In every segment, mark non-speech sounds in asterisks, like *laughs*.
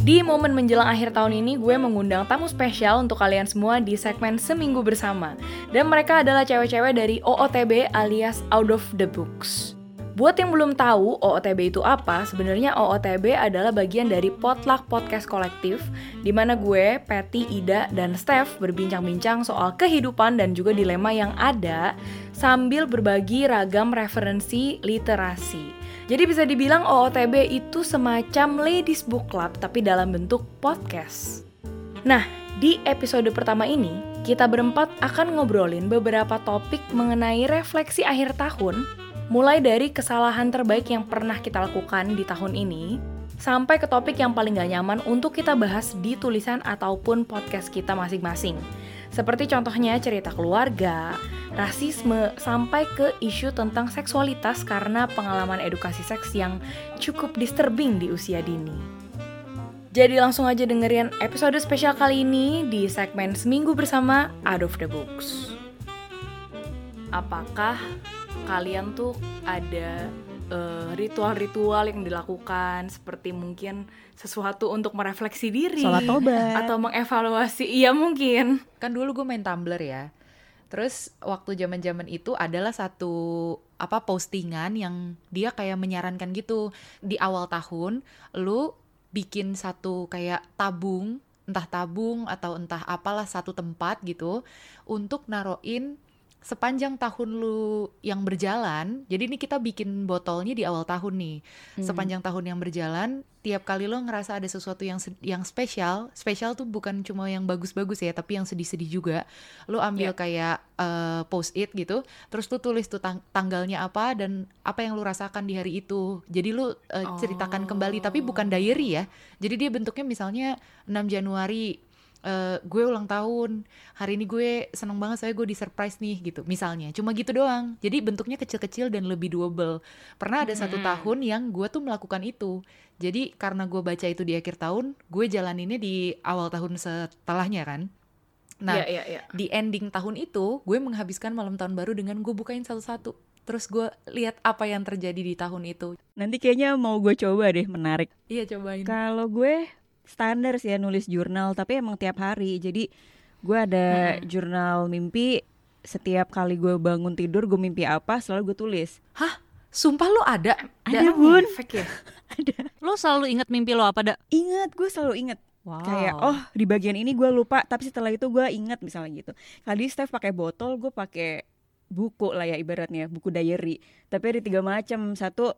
Di momen menjelang akhir tahun ini, gue mengundang tamu spesial untuk kalian semua di segmen Seminggu Bersama. Dan mereka adalah cewek-cewek dari OOTB alias Out of the Books. Buat yang belum tahu OOTB itu apa, sebenarnya OOTB adalah bagian dari Potluck Podcast Kolektif, di mana gue, Patty, Ida, dan Steph berbincang-bincang soal kehidupan dan juga dilema yang ada sambil berbagi ragam referensi literasi. Jadi bisa dibilang OOTB itu semacam ladies book club tapi dalam bentuk podcast. Nah, di episode pertama ini, kita berempat akan ngobrolin beberapa topik mengenai refleksi akhir tahun, mulai dari kesalahan terbaik yang pernah kita lakukan di tahun ini, sampai ke topik yang paling gak nyaman untuk kita bahas di tulisan ataupun podcast kita masing-masing. Seperti contohnya cerita keluarga, rasisme, sampai ke isu tentang seksualitas karena pengalaman edukasi seks yang cukup disturbing di usia dini. Jadi langsung aja dengerin episode spesial kali ini di segmen Seminggu Bersama Out of the Books. Apakah kalian tuh ada ritual-ritual uh, yang dilakukan seperti mungkin sesuatu untuk merefleksi diri Sholat tobat. atau mengevaluasi. Iya mungkin. Kan dulu gue main Tumblr ya. Terus waktu zaman zaman itu adalah satu apa postingan yang dia kayak menyarankan gitu. Di awal tahun lu bikin satu kayak tabung entah tabung atau entah apalah satu tempat gitu untuk naroin sepanjang tahun lu yang berjalan, jadi ini kita bikin botolnya di awal tahun nih. Hmm. Sepanjang tahun yang berjalan, tiap kali lo ngerasa ada sesuatu yang yang spesial, spesial tuh bukan cuma yang bagus-bagus ya, tapi yang sedih-sedih juga. Lo ambil yeah. kayak uh, post it gitu, terus lu tulis tuh tang tanggalnya apa dan apa yang lu rasakan di hari itu. Jadi lu uh, ceritakan kembali, tapi bukan diary ya. Jadi dia bentuknya misalnya 6 Januari uh, gue ulang tahun hari ini gue seneng banget saya gue di surprise nih gitu. Misalnya cuma gitu doang. Jadi bentuknya kecil-kecil dan lebih doable. Pernah ada satu tahun yang gue tuh melakukan itu. Jadi karena gue baca itu di akhir tahun gue jalaninnya di awal tahun setelahnya kan. Nah yeah, yeah, yeah. di ending tahun itu gue menghabiskan malam tahun baru dengan gue bukain satu-satu. Terus gue lihat apa yang terjadi di tahun itu. Nanti kayaknya mau gue coba deh menarik. Iya cobain. Kalau gue standar sih ya nulis jurnal tapi emang tiap hari jadi gue ada hmm. jurnal mimpi setiap kali gue bangun tidur gue mimpi apa selalu gue tulis hah sumpah lo ada ada bun ya *laughs* ada lo selalu inget mimpi lo apa dak inget gue selalu inget Wow. Kayak oh di bagian ini gue lupa tapi setelah itu gue inget misalnya gitu. Kali Steph pakai botol, gue pakai buku lah ya ibaratnya buku diary. Tapi ada tiga macam. Satu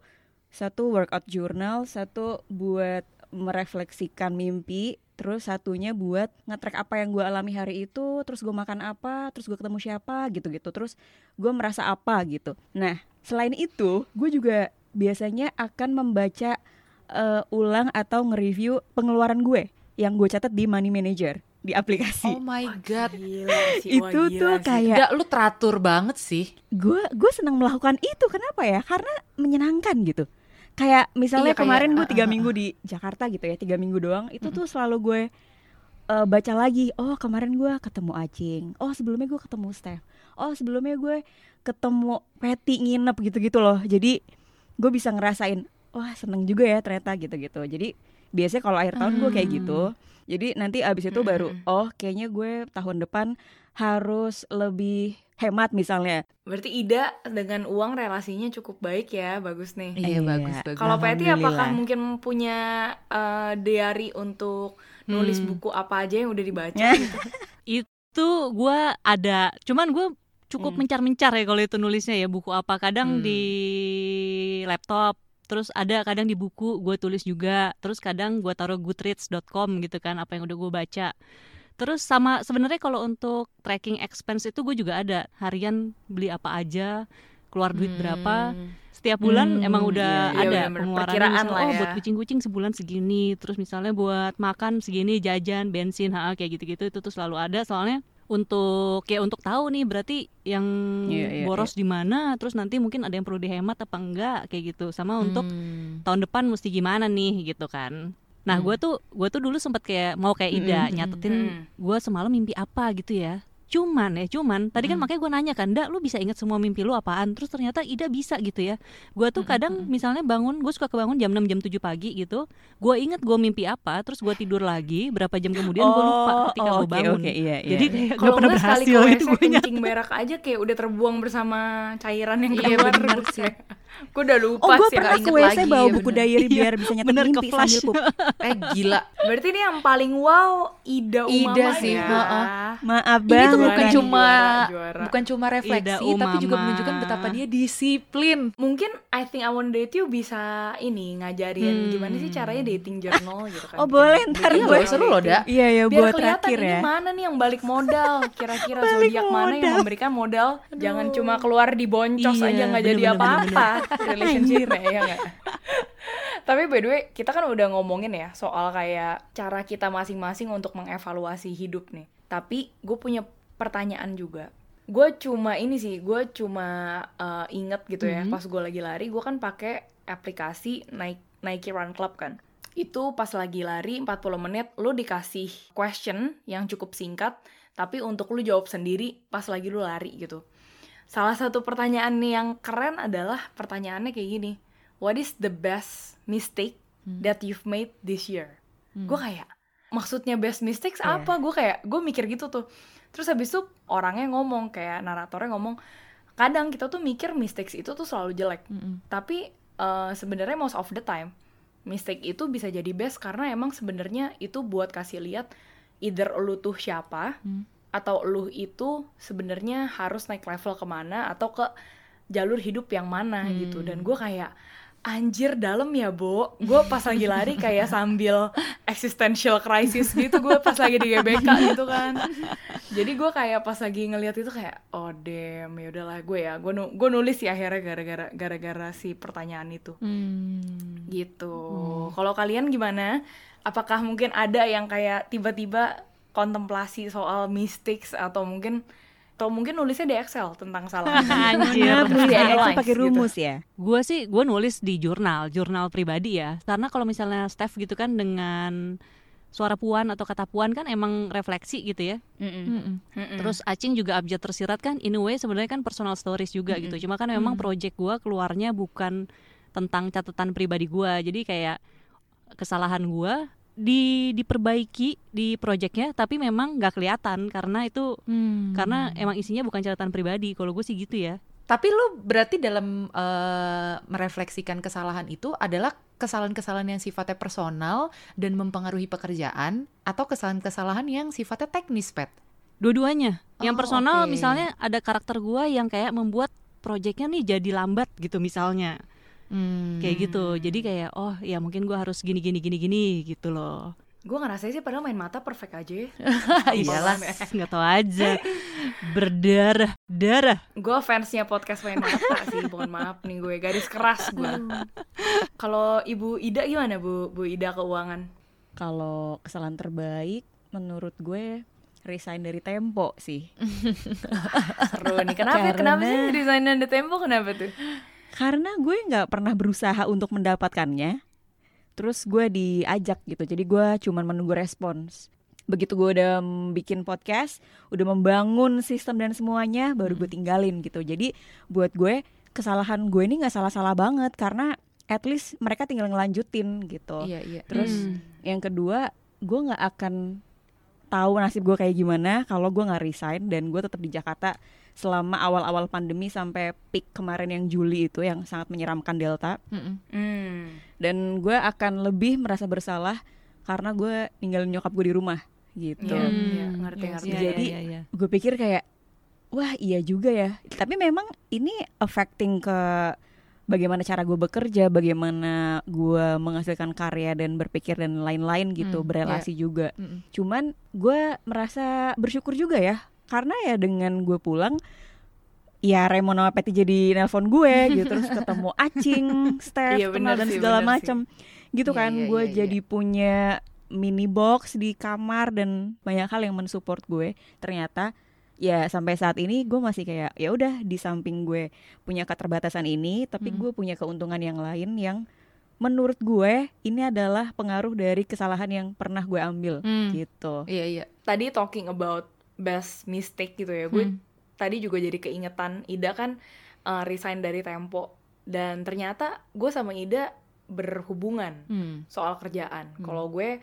satu workout journal, satu buat merefleksikan mimpi terus satunya buat ngetrack apa yang gue alami hari itu terus gue makan apa terus gue ketemu siapa gitu-gitu terus gue merasa apa gitu nah selain itu gue juga biasanya akan membaca uh, ulang atau nge-review pengeluaran gue yang gue catat di Money Manager di aplikasi. Oh my god, gila sih, *laughs* itu gila tuh sih. kayak Gak, lu teratur banget sih. Gue gue senang melakukan itu kenapa ya? Karena menyenangkan gitu kayak misalnya iya, kemarin gue tiga uh, minggu di Jakarta gitu ya tiga minggu doang itu tuh selalu gue uh, baca lagi oh kemarin gue ketemu Acing oh sebelumnya gue ketemu Steph oh sebelumnya gue ketemu Patty nginep gitu-gitu loh. Jadi gue bisa ngerasain wah seneng juga ya ternyata gitu-gitu. Jadi biasanya kalau akhir tahun gue kayak gitu. Jadi nanti abis itu baru oh kayaknya gue tahun depan harus lebih hemat misalnya. Berarti Ida dengan uang relasinya cukup baik ya, bagus nih. Iya, iya. bagus bagus. Kalau Patty apakah mungkin punya uh, diary untuk nulis hmm. buku apa aja yang udah dibaca *laughs* gitu? itu gue ada, cuman gue cukup hmm. mencar-mencar ya kalau itu nulisnya ya buku apa. Kadang hmm. di laptop, terus ada kadang di buku gue tulis juga, terus kadang gue taruh goodreads.com gitu kan apa yang udah gue baca. Terus sama sebenarnya kalau untuk tracking expense itu gue juga ada harian beli apa aja, keluar duit hmm. berapa. Setiap bulan hmm, emang udah iya, ada iya, pengeluaran misalnya, oh ya. buat kucing-kucing sebulan segini, terus misalnya buat makan segini, jajan, bensin, ha, kayak gitu-gitu itu tuh selalu ada soalnya untuk kayak untuk tahu nih berarti yang yeah, yeah, boros yeah. di mana terus nanti mungkin ada yang perlu dihemat apa enggak kayak gitu sama untuk hmm. tahun depan mesti gimana nih gitu kan Nah, hmm. gue tuh gue tuh dulu sempet kayak mau kayak Ida hmm. nyatetin hmm. gue semalam mimpi apa gitu ya. Cuman ya, cuman tadi kan Mm. makanya gue nanya kan, Ndak lu bisa inget semua mimpi lu apaan? Terus ternyata Ida bisa gitu ya. Gue tuh Mm-mm, kadang mm-mm. misalnya bangun, gue suka kebangun jam 6 jam 7 pagi gitu. Gue inget gue mimpi apa, terus gue tidur lagi. Berapa jam kemudian gue lupa ketika gue oke, bangun. oke, iya, iya. Jadi kayak gak Kalau pernah berhasil gitu WC gue kencing berak aja kayak udah terbuang bersama cairan yang Iya, keluar. bener sih. Gue udah lupa Oh, gue sih. pernah ke WC lagi, bawa ya buku bener. diary Iya, biar bisa nyetet bener, mimpi sambil *laughs* pup. Eh gila. Berarti ini yang paling wow Ida Umama Ida sih, ya. heeh. Maaf Ini banget. tuh bukan Juara, cuma juara, juara. bukan cuma refleksi, tapi juga menunjukkan betapa dia disiplin. Mungkin I think I want date you bisa ini ngajarin Hmm. gimana sih caranya dating journal gitu kan. Oh, boleh, ntar Iya gue seru loh, Da. Iya ya Biar buat kelihatan terakhir ini ya. mana nih yang balik modal. *laughs* Kira-kira zodiak mana yang memberikan modal. Jangan cuma keluar di boncos Iya, aja nggak jadi apa-apa *laughs* relationshipnya ya nggak? Tapi by the way, kita kan udah ngomongin ya soal kayak cara kita masing-masing untuk mengevaluasi hidup nih. Tapi gue punya pertanyaan juga. Gue cuma ini sih, gue cuma uh, inget gitu ya, Mhm. pas gue lagi lari, gue kan pakai aplikasi Nike, Nike Run Club kan. Itu pas lagi lari 40 menit, lu dikasih question yang cukup singkat, tapi untuk lu jawab sendiri pas lagi lu lari gitu. Salah satu pertanyaan nih yang keren adalah pertanyaannya kayak gini. What is the best mistake Hmm. that you've made this year? Hmm. Gue kayak maksudnya best mistakes Iya. apa? Gue kayak gue mikir gitu tuh. Terus habis itu orangnya ngomong kayak naratornya ngomong, kadang kita tuh mikir mistakes itu tuh selalu jelek. Mm-mm. Tapi eh, sebenarnya most of the time mistake itu bisa jadi best karena emang sebenarnya itu buat kasih lihat either lu tuh siapa Hmm. Atau lu itu sebenarnya harus naik level ke mana atau ke jalur hidup yang mana Hmm. gitu. Dan gue kayak anjir dalam ya Bo. Gue pas lagi lari kayak sambil existential crisis gitu gue pas lagi di GBK gitu kan. Jadi gue kayak pas lagi ngeliat itu kayak oh damn ya udahlah gue ya gue nu- gue nulis ya akhirnya gara-gara gara-gara si pertanyaan itu. Hmm. gitu. Kalau kalian gimana? Apakah mungkin ada yang kayak tiba-tiba kontemplasi soal mistakes atau mungkin atau mungkin nulisnya di Excel tentang salah *laughs* Anjir. Tulis di Excel pakai gitu. rumus ya. Gue sih gue nulis di jurnal, jurnal pribadi ya. Karena kalau misalnya Steph gitu kan dengan suara puan atau kata puan kan emang refleksi gitu ya. Mm-mm. Mm-mm. Mm-mm. Terus Acing juga abjad tersirat kan in a way sebenarnya kan personal stories juga gitu. Cuma kan memang Mm. project gua keluarnya bukan tentang catatan pribadi gua. Jadi kayak kesalahan gua di diperbaiki di projectnya tapi memang nggak kelihatan karena itu Hmm. karena emang isinya bukan catatan pribadi. Kalau gue sih gitu ya. Tapi lu berarti dalam eh, merefleksikan kesalahan itu adalah kesalahan-kesalahan yang sifatnya personal dan mempengaruhi pekerjaan atau kesalahan-kesalahan yang sifatnya teknis, Pet? Dua-duanya. Yang Oh, personal oke. misalnya ada karakter gua yang kayak membuat projectnya nih jadi lambat gitu misalnya. Hmm. Kayak gitu. Jadi kayak oh ya mungkin gua harus gini gini gini gini gitu loh. gue ngerasa sih padahal main mata perfect aja *laughs* ya. Iyalah. *laughs* nggak tahu aja berdarah darah gue fansnya podcast main mata sih mohon maaf nih gue garis keras gue kalau ibu Ida gimana bu bu Ida keuangan Kalau kesalahan terbaik menurut gue resign dari Tempo sih. *laughs* seru nih kenapa Karena- kenapa sih desain dan tempo kenapa tuh Karena gue nggak pernah berusaha untuk mendapatkannya. Terus gue diajak gitu. Jadi gue cuman menunggu respons. Begitu gue udah bikin podcast, udah membangun sistem dan semuanya, baru gue tinggalin gitu. Jadi buat gue kesalahan gue ini nggak salah-salah banget karena at least mereka tinggal ngelanjutin gitu. Iya, iya. Terus Hmm. yang kedua, gue nggak akan tahu nasib gue kayak gimana kalau gue nggak resign dan gue tetap di Jakarta selama awal-awal pandemi sampai peak kemarin yang Juli itu yang sangat menyeramkan Delta. Mm-mm. hmm. Dan gue akan lebih merasa bersalah karena gue ninggalin nyokap gue di rumah gitu. Iya, Hmm. iya, ngerti Iya ngerti. Iya, Jadi, iya, iya. Gue pikir kayak wah iya juga ya. Tapi memang ini affecting ke bagaimana cara gue bekerja, bagaimana gue menghasilkan karya dan berpikir dan lain-lain gitu, Hmm, berelasi juga. Mm-mm. Cuman gue merasa bersyukur juga ya karena ya dengan gue pulang ya Raymond sama Patty jadi nelpon gue *laughs* gitu terus ketemu Acing, *laughs* Steph, Iya, kenal dan segala macam gitu Iya, kan iya, gue iya, iya. jadi punya mini box di kamar dan banyak hal yang mensupport gue ternyata ya sampai saat ini gue masih kayak ya udah di samping gue punya keterbatasan ini tapi Mm. gue punya keuntungan yang lain yang menurut gue ini adalah pengaruh dari kesalahan yang pernah gue ambil Hmm. gitu Iya, iya. tadi talking about best mistake gitu ya gue Hmm. tadi juga jadi keingetan Ida kan uh, resign dari Tempo dan ternyata gue sama Ida berhubungan Hmm. soal kerjaan Hmm. kalau gue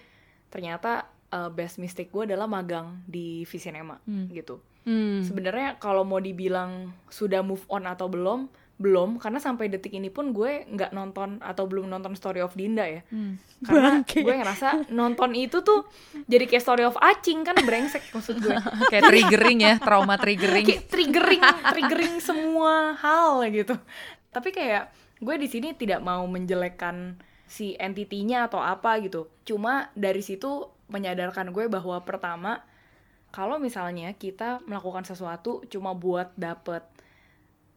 ternyata uh, best mistake gue adalah magang di Visinema Hmm. gitu Hmm. sebenarnya kalau mau dibilang sudah move on atau belum belum karena sampai detik ini pun gue nggak nonton atau belum nonton Story of Dinda ya Hmm. karena Bangke. gue ngerasa nonton itu tuh jadi kayak Story of Acing kan brengsek maksud gue *laughs* Kayak triggering ya, trauma triggering. kayak triggering triggering semua hal gitu tapi kayak gue di sini tidak mau menjelekkan si entitinya atau apa gitu cuma dari situ menyadarkan gue bahwa pertama kalau misalnya kita melakukan sesuatu cuma buat dapet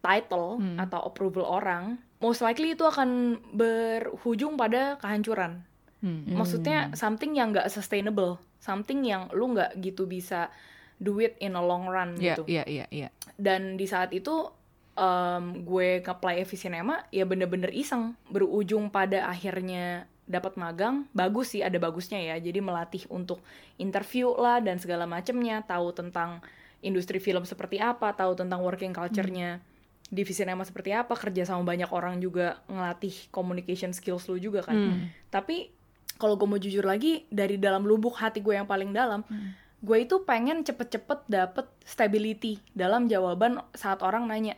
title Hmm. atau approval orang most likely itu akan berujung pada kehancuran Hmm. maksudnya something yang nggak sustainable something yang lu nggak gitu bisa do it in a long run Iya, gitu iya, iya, iya. dan di saat itu em, gue nge-play Evisinema ya bener-bener iseng berujung pada akhirnya dapat magang bagus sih ada bagusnya ya jadi melatih untuk interview lah dan segala macemnya tahu tentang industri film seperti apa tahu tentang working culture-nya di Visinema seperti apa kerja sama banyak orang juga ngelatih communication skills lu juga kan Hmm. tapi kalau gue mau jujur lagi dari dalam lubuk hati gue yang paling dalam gue itu pengen cepet-cepet dapet stability dalam jawaban saat orang nanya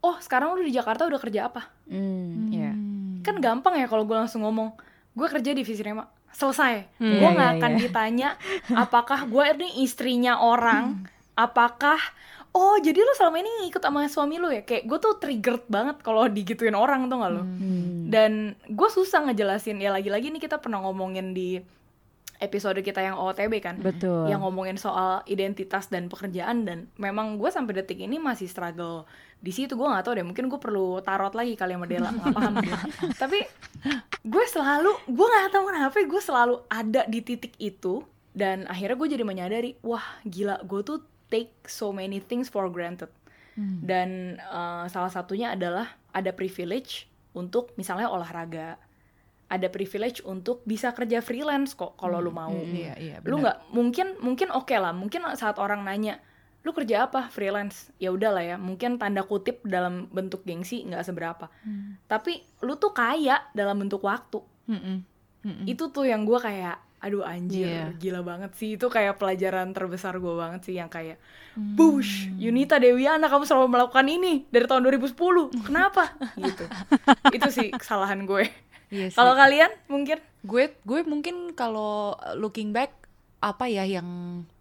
oh sekarang lu di Jakarta udah kerja apa Hmm, Iya. ya. kan gampang ya kalau gue langsung ngomong gue kerja di Visinema selesai Hmm. gue Iya, nggak iya, akan iya. ditanya apakah gue ini istrinya orang apakah oh jadi lu selama ini ngikut sama suami lu ya? Kayak gue tuh triggered banget kalau digituin orang tuh gak lo? Hmm. dan gue susah ngejelasin. Ya lagi-lagi nih kita pernah ngomongin di episode kita yang OTB kan? Betul. yang ngomongin soal identitas dan pekerjaan. Dan memang gue sampai detik ini masih struggle di situ. Gue nggak tahu deh mungkin gue perlu tarot lagi kali sama Dela. Nggak paham gue. *laughs* tapi gue selalu gue nggak tahu kenapa gue selalu ada di titik itu. Dan akhirnya gue jadi menyadari wah gila gue tuh take so many things for granted Hmm. dan eh, salah satunya adalah ada privilege untuk misalnya olahraga ada privilege untuk bisa kerja freelance kok kalau lu mau Hmm, Iya, iya. lu nggak mungkin mungkin oke lah mungkin saat orang nanya lu kerja apa freelance ya udahlah ya mungkin tanda kutip dalam bentuk gengsi nggak seberapa Hmm. tapi lu tuh kaya dalam bentuk waktu Mm-mm. Mm-mm. itu tuh yang gue kayak aduh anjir Iya. gila banget sih. Itu kayak pelajaran terbesar gue banget sih yang kayak Hmm. Bush Yunita Dewiana kamu selalu melakukan ini dari tahun 2010 kenapa? *laughs* Gitu. Itu sih kesalahan gue. Iya sih. kalau kalian mungkin? Gue gue mungkin kalau looking back apa ya yang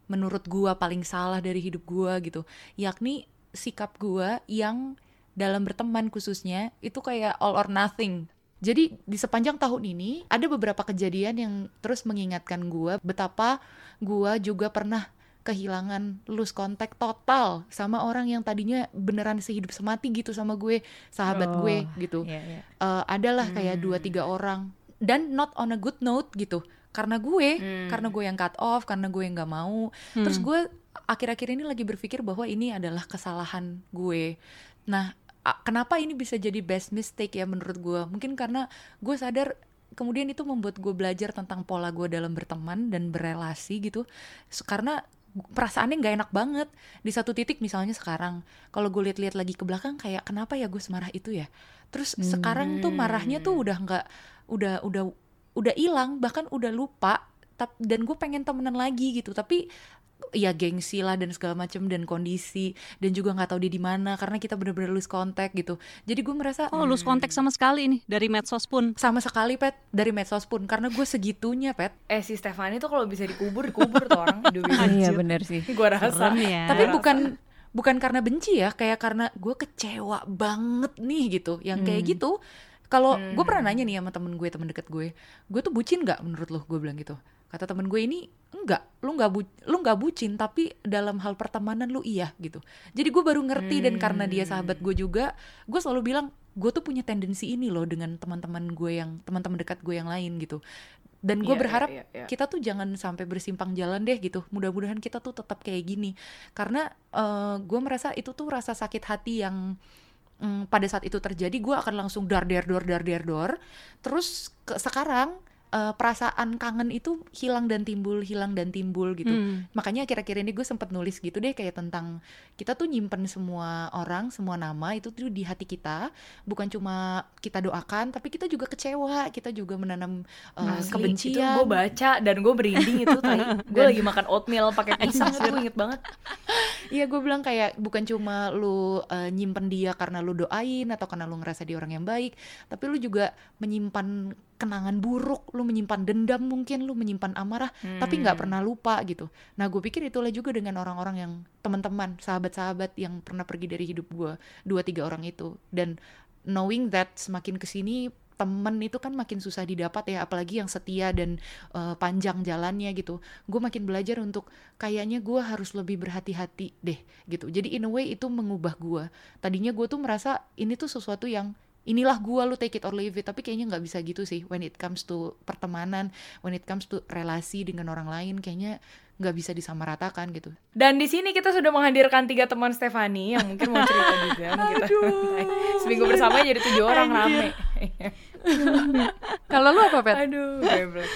menurut gua paling salah dari hidup gua gitu? Yakni sikap gua yang dalam berteman khususnya itu kayak all or nothing jadi di sepanjang tahun ini ada beberapa kejadian yang terus mengingatkan gua betapa gua juga pernah kehilangan lose kontak total sama orang yang tadinya beneran sehidup semati gitu sama gue sahabat Oh, gue gitu Iya, iya. eh, adalah kayak Hmm. dua tiga orang dan not on a good note gitu karena gue Hmm. karena gue yang cut off karena gue yang nggak mau terus Hmm. gue akhir-akhir ini lagi berpikir bahwa ini adalah kesalahan gue nah kenapa ini bisa jadi best mistake ya menurut gue mungkin karena gue sadar kemudian itu membuat gue belajar tentang pola gue dalam berteman dan berelasi gitu. Karena perasaannya nggak enak banget di satu titik misalnya sekarang. Kalau gue lihat-lihat lagi ke belakang kayak kenapa ya gue semarah itu ya? Terus sekarang tuh marahnya tuh udah nggak udah udah udah hilang bahkan udah lupa dan gue pengen temenan lagi gitu. Tapi ya gengsi lah dan segala macam dan kondisi dan juga nggak tahu dia di mana karena kita bener-bener lose contact gitu. Jadi gue merasa Oh, lose kontak sama sekali nih dari medsos pun. sama sekali pet. Dari medsos pun. Karena gue segitunya pet. Eh si Stefani tuh kalau bisa dikubur dikubur tuh orang *laughs* Iya bener sih. gue rasa. Serem ya. tapi bukan bukan karena benci ya kayak karena gue kecewa banget nih gitu. Yang kayak Hmm. gitu kalau Hmm. gue pernah nanya nih sama temen gue temen deket gue gue tuh bucin nggak? Menurut lo gue bilang gitu kata temen gue ini enggak lu nggak bu lu nggak bucin tapi dalam hal pertemanan lu iya gitu. Jadi gue baru ngerti dan karena dia sahabat gue juga gue selalu bilang gue tuh punya tendensi ini loh dengan teman-teman gue yang teman-teman dekat gue yang lain gitu. Dan gue Iya, berharap iya, iya, iya. kita tuh jangan sampai bersimpang jalan deh gitu. Mudah-mudahan kita tuh tetap kayak gini. Karena eh, gue merasa itu tuh rasa sakit hati yang mm, pada saat itu terjadi gue akan langsung dar der dor dar der dor terus ke, sekarang eh, perasaan kangen itu hilang dan timbul hilang dan timbul gitu. Hmm. makanya akhir-akhir ini gue sempet nulis gitu deh kayak tentang kita tuh nyimpen semua orang semua nama itu tuh di hati kita. Bukan cuma kita doakan tapi kita juga kecewa. Kita juga menanam eh, Asli, itu kebencian. gue baca dan gue berinding itu tadi *laughs* gue lagi makan oatmeal pakai pisang itu gue inget banget Iya gue bilang kayak bukan cuma lu uh, nyimpen dia karena lu doain atau karena lu ngerasa dia orang yang baik, tapi lu juga menyimpan kenangan buruk, lu menyimpan dendam mungkin, lu menyimpan amarah, tapi nggak Hmm. pernah lupa gitu. Nah gue pikir itulah juga dengan orang-orang yang teman-teman, sahabat-sahabat yang pernah pergi dari hidup gue, dua tiga orang itu, dan knowing that semakin ke sini temen itu kan makin susah didapat ya apalagi yang setia dan uh, panjang jalannya gitu. Gue makin belajar untuk kayaknya gue harus lebih berhati-hati deh gitu. Jadi in a way itu mengubah gue tadinya gue tuh merasa ini tuh sesuatu yang inilah gue lu take it or leave it. Tapi kayaknya nggak bisa gitu sih when it comes to pertemanan when it comes to relasi dengan orang lain kayaknya nggak bisa disamaratakan gitu. Dan di sini kita sudah menghadirkan tiga teman Stefani yang mungkin mau cerita juga. *laughs* Kita seminggu bersama jadi tujuh orang rame. *laughs* kalau lu apa pet Aduh, geblek.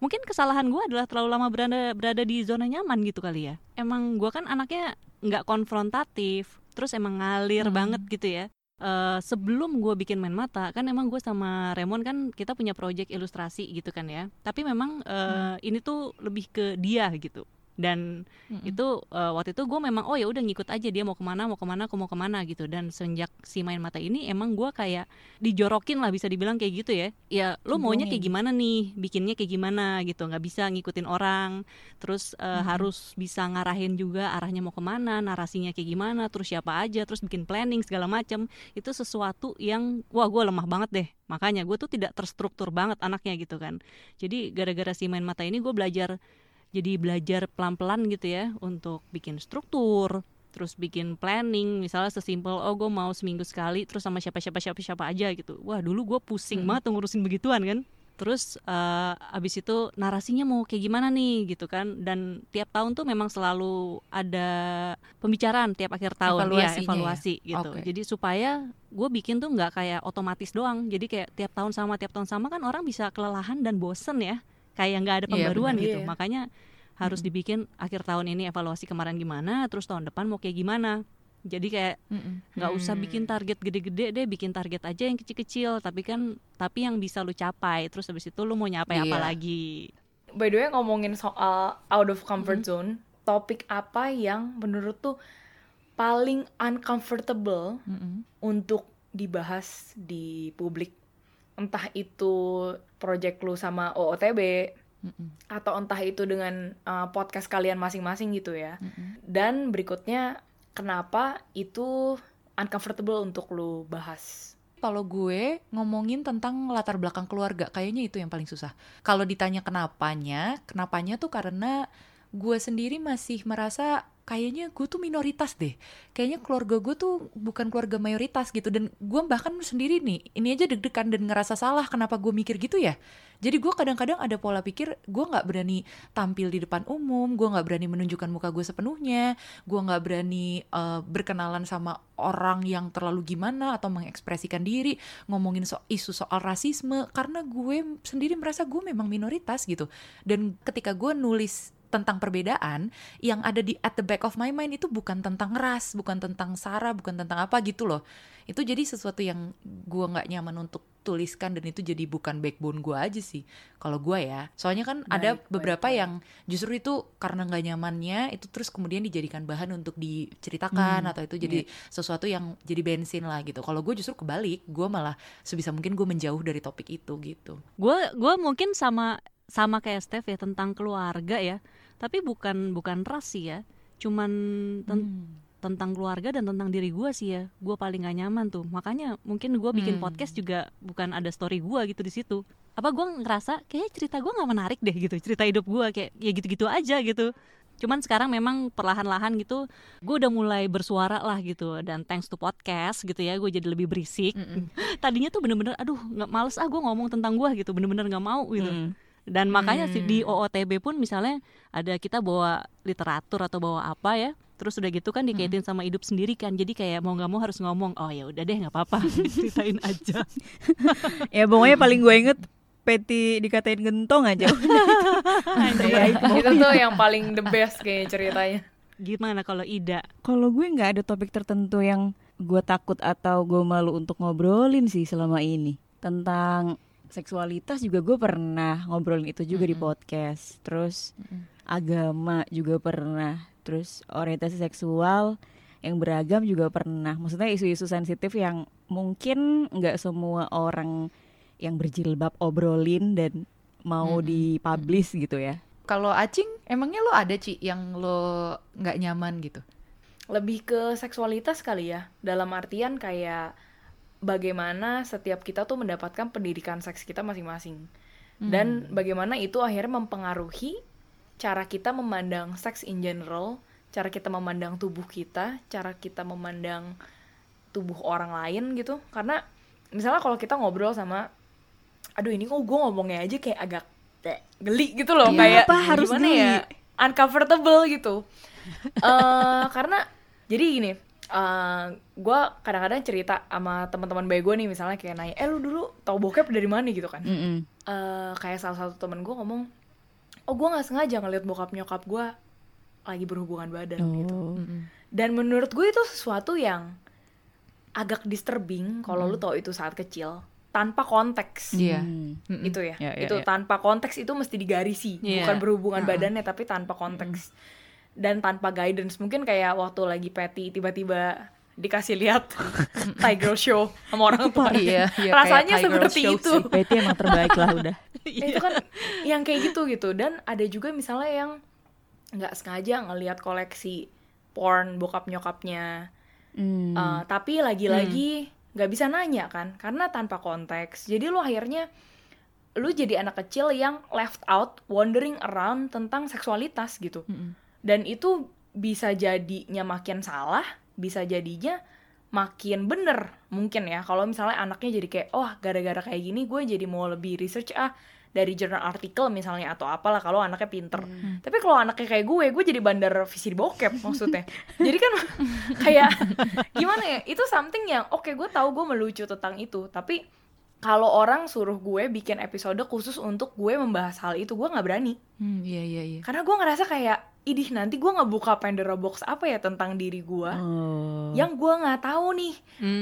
Mungkin kesalahan gue adalah terlalu lama berada berada di zona nyaman gitu kali ya. Emang gue kan anaknya nggak konfrontatif, terus emang ngalir Hmm. banget gitu ya. Eh, sebelum gue bikin main mata kan emang gue sama Remon kan kita punya project ilustrasi gitu kan ya. Tapi memang eh, ini tuh lebih ke dia gitu. Dan Mm-mm. itu eh, waktu itu gue memang oh ya udah ngikut aja dia mau ke mana mau ke mana aku mau ke mana gitu. Dan sejak si main mata ini emang gue kayak dijorokin lah bisa dibilang kayak gitu ya. Ya lo maunya kayak gimana nih? Bikinnya kayak gimana gitu. Nggak bisa ngikutin orang. Terus eh, Mhm. harus bisa ngarahin juga arahnya mau ke mana narasinya kayak gimana terus siapa aja terus bikin planning segala macam itu sesuatu yang wah gue lemah banget deh. Makanya gue tuh tidak terstruktur banget anaknya gitu kan. Jadi gara-gara si main mata ini gue belajar jadi belajar pelan-pelan gitu ya untuk bikin struktur terus bikin planning. Misalnya sesimpel oh gue mau seminggu sekali terus sama siapa siapa siapa siapa aja gitu. Wah dulu gue pusing Mm-mm. banget tuh ngurusin begituan kan? Terus eh, abis itu narasinya mau kayak gimana nih gitu kan? Dan tiap tahun tuh memang selalu ada pembicaraan tiap akhir tahun. Ya Evaluasinya ya? evaluasi gitu. Oke. jadi supaya gue bikin tuh nggak kayak otomatis doang. Jadi kayak tiap tahun sama tiap tahun sama kan orang bisa kelelahan dan bosen ya kayak nggak ada Iya, pembaruan benar. gitu Iya. makanya harus dibikin akhir tahun ini evaluasi kemarin gimana terus tahun depan mau kayak gimana jadi kayak nggak usah Hmm. bikin target gede-gede deh bikin target aja yang kecil-kecil tapi kan tapi yang bisa lu capai terus habis itu lu mau nyapai apa Iya. lagi By the way ngomongin soal out of comfort Mm-hmm. zone, topik apa yang menurut tuh paling uncomfortable Mm-mm. untuk dibahas di publik? Entah itu project lu sama OOTB Mm-mm. atau entah itu dengan uh, podcast kalian masing-masing gitu ya. Mm-mm. Dan berikutnya kenapa itu uncomfortable untuk lu bahas? Kalau gue ngomongin tentang latar belakang keluarga, kayaknya itu yang paling susah. Kalau ditanya kenapanya, kenapanya tuh karena gue sendiri masih merasa kayaknya gue tuh minoritas deh. Kayaknya keluarga gue tuh bukan keluarga mayoritas gitu. Dan gue bahkan sendiri nih, ini aja deg-degan dan ngerasa salah kenapa gue mikir gitu ya. Jadi gue kadang-kadang ada pola pikir gue nggak berani tampil di depan umum, gue nggak berani menunjukkan muka gue sepenuhnya, gue nggak berani eh, berkenalan sama orang yang terlalu gimana atau mengekspresikan diri ngomongin so isu soal rasisme karena gue sendiri merasa gue memang minoritas gitu dan ketika gue nulis tentang perbedaan yang ada di at the back of my mind itu bukan tentang ras bukan tentang sara bukan tentang apa gitu loh. Itu jadi sesuatu yang gue nggak nyaman untuk tuliskan dan itu jadi bukan backbone gue aja sih kalau gue ya. Soalnya kan ada Baik, baik, beberapa baik. yang justru itu karena nggak nyamannya itu terus kemudian dijadikan bahan untuk diceritakan Hmm, atau itu jadi sesuatu yang jadi bensin lah gitu. Kalau gue justru kebalik gue malah sebisa mungkin gue menjauh dari topik itu gitu. Gue gua mungkin sama sama kayak Steph ya tentang keluarga ya tapi bukan bukan ras sih ya. Cuman ten- Hmm. tentang keluarga dan tentang diri gue sih ya. Gue paling gak nyaman tuh. Makanya mungkin gue bikin Hmm. podcast juga bukan ada story gue gitu di situ. Apa gue ngerasa kayak cerita gue nggak menarik deh gitu. Cerita hidup gue kayak ya gitu-gitu aja gitu. Cuman sekarang memang perlahan-lahan gitu gue udah mulai bersuara lah gitu. Dan thanks to podcast gitu ya gue jadi lebih berisik. Mm-mm. *laughs* tadinya tuh bener-bener aduh nggak males ah gue ngomong tentang gue gitu. Bener-bener nggak mau gitu. Mm. Dan makanya sih di Hmm. OOTB pun misalnya ada kita bawa literatur atau bawa apa ya terus udah gitu kan dikaitin sama hidup sendiri kan jadi kayak mau nggak mau harus ngomong oh ya udah deh nggak apa-apa *laughs* *laughs* ceritain aja *laughs* ya pokoknya paling gue inget Peti dikatain gentong aja. Iya, itu tuh yang paling the best kayak ceritanya. Gimana kalau Ida? Kalau gue nggak ada topik tertentu yang gue takut atau gue malu untuk ngobrolin sih selama ini tentang seksualitas juga gue pernah ngobrolin itu juga di podcast. Terus agama juga pernah. Terus orientasi seksual yang beragam juga pernah. Maksudnya isu-isu sensitif yang mungkin nggak semua orang yang berjilbab obrolin dan mau Mm-mm. dipublish gitu ya. Kalau Acing, emangnya lo ada Ci yang lo nggak nyaman gitu? Lebih ke seksualitas kali ya. Dalam artian kayak bagaimana setiap kita tuh mendapatkan pendidikan seks kita masing-masing. Dan bagaimana itu akhirnya mempengaruhi cara kita memandang seks in general, cara kita memandang tubuh kita, cara kita memandang tubuh orang lain gitu. Karena misalnya kalau kita ngobrol sama aduh ini kok gue ngomongnya aja kayak agak kayak geli gitu loh Iya, kayak apa harus gimana geli? ya uncomfortable gitu *laughs* eh karena jadi gini eh gue kadang-kadang cerita sama teman-teman baik gue nih misalnya kayak nanya eh lu dulu tau bokep dari mana gitu kan Mm-mm. eh kayak salah satu temen gue ngomong oh gue nggak sengaja ngeliat bokap nyokap gue lagi berhubungan badan gitu Oh. dan menurut gue itu sesuatu yang agak disturbing kalau lu tau itu saat kecil tanpa konteks Iya. Hmm. Mm-mm. itu ya, Ya, ya, itu ya. tanpa konteks itu mesti digarisi Iya. bukan berhubungan Heeh. badannya tapi tanpa konteks dan tanpa guidance. Mungkin kayak waktu lagi Patty tiba-tiba dikasih lihat *laughs* Tiger Show sama orang tua Iya, iya, rasanya seperti Show itu. Betty emang terbaik lah udah. *laughs* Ya, itu kan yang kayak gitu gitu. Dan ada juga misalnya yang nggak sengaja ngelihat koleksi porn bokap nyokapnya. Hmm. Uh, tapi lagi-lagi nggak bisa nanya kan karena tanpa konteks. Jadi lu akhirnya lu jadi anak kecil yang left out wandering around tentang seksualitas gitu. Mm-mm. Dan itu bisa jadinya makin salah bisa jadinya makin bener mungkin ya. Kalau misalnya anaknya jadi kayak oh gara-gara kayak gini gue jadi mau lebih research ah dari jurnal artikel misalnya atau apalah kalau anaknya pinter. Tapi kalau anaknya kayak gue gue jadi bandar visi bokep maksudnya. Jadi kan *laughs* kayak gimana ya itu something yang oke gue tahu gue melucu tentang itu tapi kalau orang suruh gue bikin episode khusus untuk gue membahas hal itu gue nggak berani. Hmm, iya iya iya. karena gue ngerasa kayak idih nanti gue ngebuka Pandora box apa ya tentang diri gue Oh. yang gue nggak tahu nih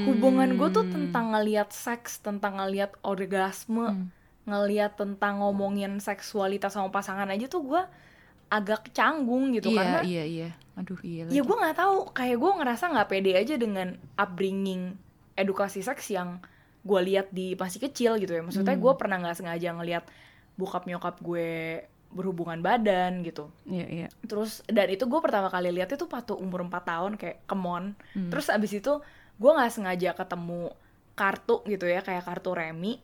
hubungan gue tuh Hmm. tentang ngelihat seks tentang ngelihat orgasme Hmm. ngelihat tentang ngomongin seksualitas sama pasangan aja tuh gue agak canggung gitu iya karena iya iya. Aduh iya. ya gue nggak tahu kayak gue ngerasa nggak pede aja dengan upbringing edukasi seks yang gue lihat di masih kecil gitu ya maksudnya Hmm. gue pernah nggak sengaja ngelihat bokap nyokap gue berhubungan badan gitu Iya, iya. terus dan itu gue pertama kali lihat itu waktu umur 4 tahun kayak kemon Hmm. terus abis itu gue nggak sengaja ketemu kartu gitu ya kayak kartu remi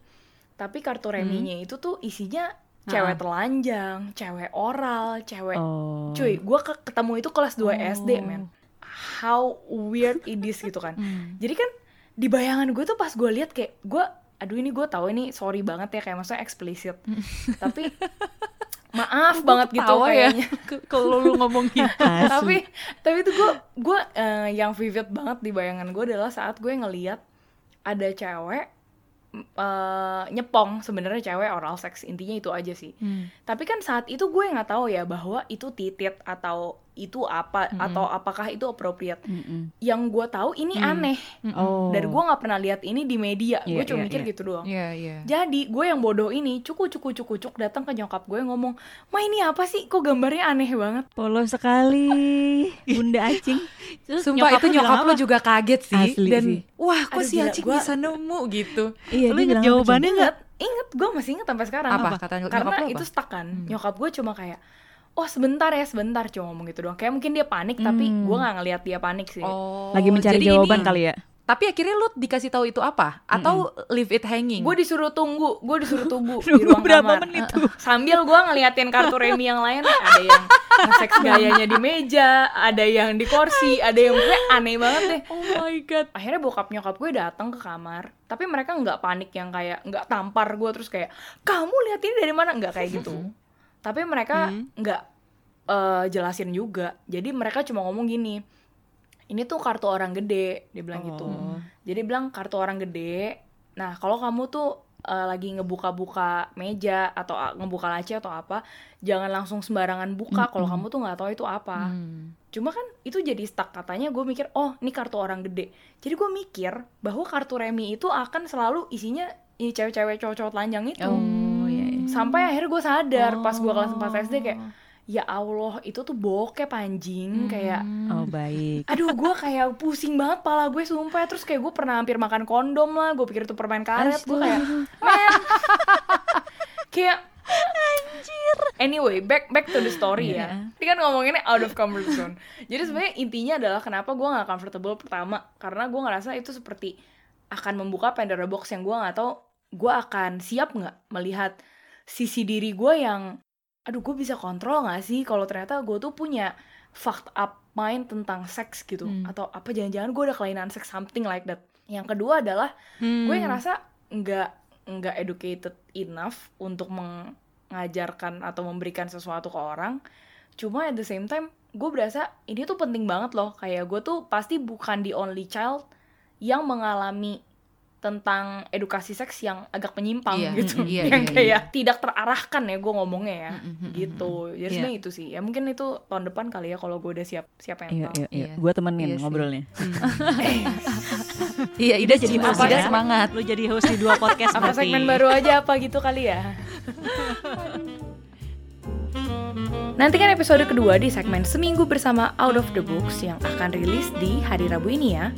tapi kartu reminya itu tuh isinya cewek Ah. telanjang cewek oral cewek Oh. cuy gue ketemu itu kelas 2 SD Oh. men how weird it is gitu kan *laughs* Hmm. jadi kan di bayangan gue tuh pas gue lihat kayak gue aduh ini gue tahu ini sorry banget ya kayak maksudnya eksplisit tapi *laughs* maaf banget gitu ya kayaknya *laughs* kalau lu ngomong gitu. *laughs* Tapi tapi itu gue gue eh, yang vivid banget di bayangan gue adalah saat gue ngeliat ada cewek eh, nyepong sebenarnya cewek oral sex intinya itu aja sih Hmm. tapi kan saat itu gue nggak tahu ya bahwa itu titit atau itu apa Mm-mm. atau apakah itu appropriate Mm-mm. yang gue tahu ini Hmm. aneh Oh. dan gue nggak pernah lihat ini di media gue Iya, cuma iya, mikir iya. gitu doang Iya iya. jadi gue yang bodoh ini cukup cukup cukup cukup datang ke nyokap gue ngomong ma ini apa sih kok gambarnya aneh banget Polos sekali, *laughs* Bunda Acing. Terus Sumpah itu nyokap lu juga kaget sih Asli dan sih. wah kok Aduh, si gila, Acing gua- bisa nemu gitu. Iya, dia inget jawabannya nggak? inget gue masih inget sampai sekarang Apa, Apa? kata nyokap karena apa? itu stuck kan Hmm. nyokap gue cuma kayak oh sebentar ya sebentar cuma ngomong gitu doang kayak mungkin dia panik tapi Hmm. gue nggak ngelihat dia panik sih Oh, Lagi mencari jadi jawaban ini- kali ya. Tapi akhirnya lu dikasih tahu itu apa? Atau leave it hanging? gue disuruh tunggu gue disuruh tunggu *laughs* di ruang berapa kamar menit tuh? sambil gue ngeliatin kartu remi yang lain ada yang seks gayanya di meja ada yang di kursi ada yang gue aneh banget deh oh my god. akhirnya bokap nyokap gue datang ke kamar tapi mereka nggak panik yang kayak nggak tampar gue terus kayak kamu lihat ini dari mana nggak kayak gitu tapi mereka Hmm. nggak eh, jelasin juga jadi mereka cuma ngomong gini ini tuh kartu orang gede dia bilang gitu Oh. jadi bilang kartu orang gede nah kalau kamu tuh uh, lagi ngebuka-buka meja atau uh, ngebuka laci atau apa jangan langsung sembarangan buka kalau kamu tuh nggak tahu itu apa Hmm. cuma kan itu jadi stuck katanya gue mikir oh ini kartu orang gede jadi gue mikir bahwa kartu remi itu akan selalu isinya ini cewek-cewek cowok-cowok telanjang itu iya. Sampai akhirnya gue sadar pas gue kelas 4 SD kayak Oh. ya Allah itu tuh bokep anjing kayak Hmm. Oh baik. aduh gue kayak pusing banget pala gue sumpah. Terus kayak gue pernah hampir makan kondom lah gue pikir itu permen karet gue kayak men. *laughs* Kayak anjir. Anyway back back to the story ya. Ini kan ngomonginnya out of comfort zone. Jadi sebenarnya intinya adalah kenapa gue nggak comfortable pertama karena gue ngerasa itu seperti akan membuka Pandora box yang gue nggak tahu gue akan siap nggak melihat sisi diri gue yang aduh gue bisa kontrol nggak sih kalau ternyata gue tuh punya fucked up mind tentang seks gitu Hmm. atau apa jangan-jangan gue ada kelainan seks something like that yang kedua adalah Hmm. gue ngerasa nggak nggak educated enough untuk mengajarkan atau memberikan sesuatu ke orang cuma at the same time gue berasa ini tuh penting banget loh kayak gue tuh pasti bukan the only child yang mengalami tentang edukasi seks yang agak menyimpang Iya, gitu mm, iya, yang iya, kayak tidak terarahkan ya gue ngomongnya ya gitu jadi Iya. sebenarnya itu sih ya mungkin itu tahun depan kali ya kalau gue udah siap siap Iya mental iya iya. Iya. Gue temenin Iya sih. ngobrolnya. *laughs* Iya, Ida jadi sih Ida ya. semangat. Lu jadi host di dua podcast apa segmen baru aja apa gitu kali ya *laughs* Nantikan episode kedua di segmen Seminggu bersama Out of the Books yang akan rilis di hari Rabu ini ya.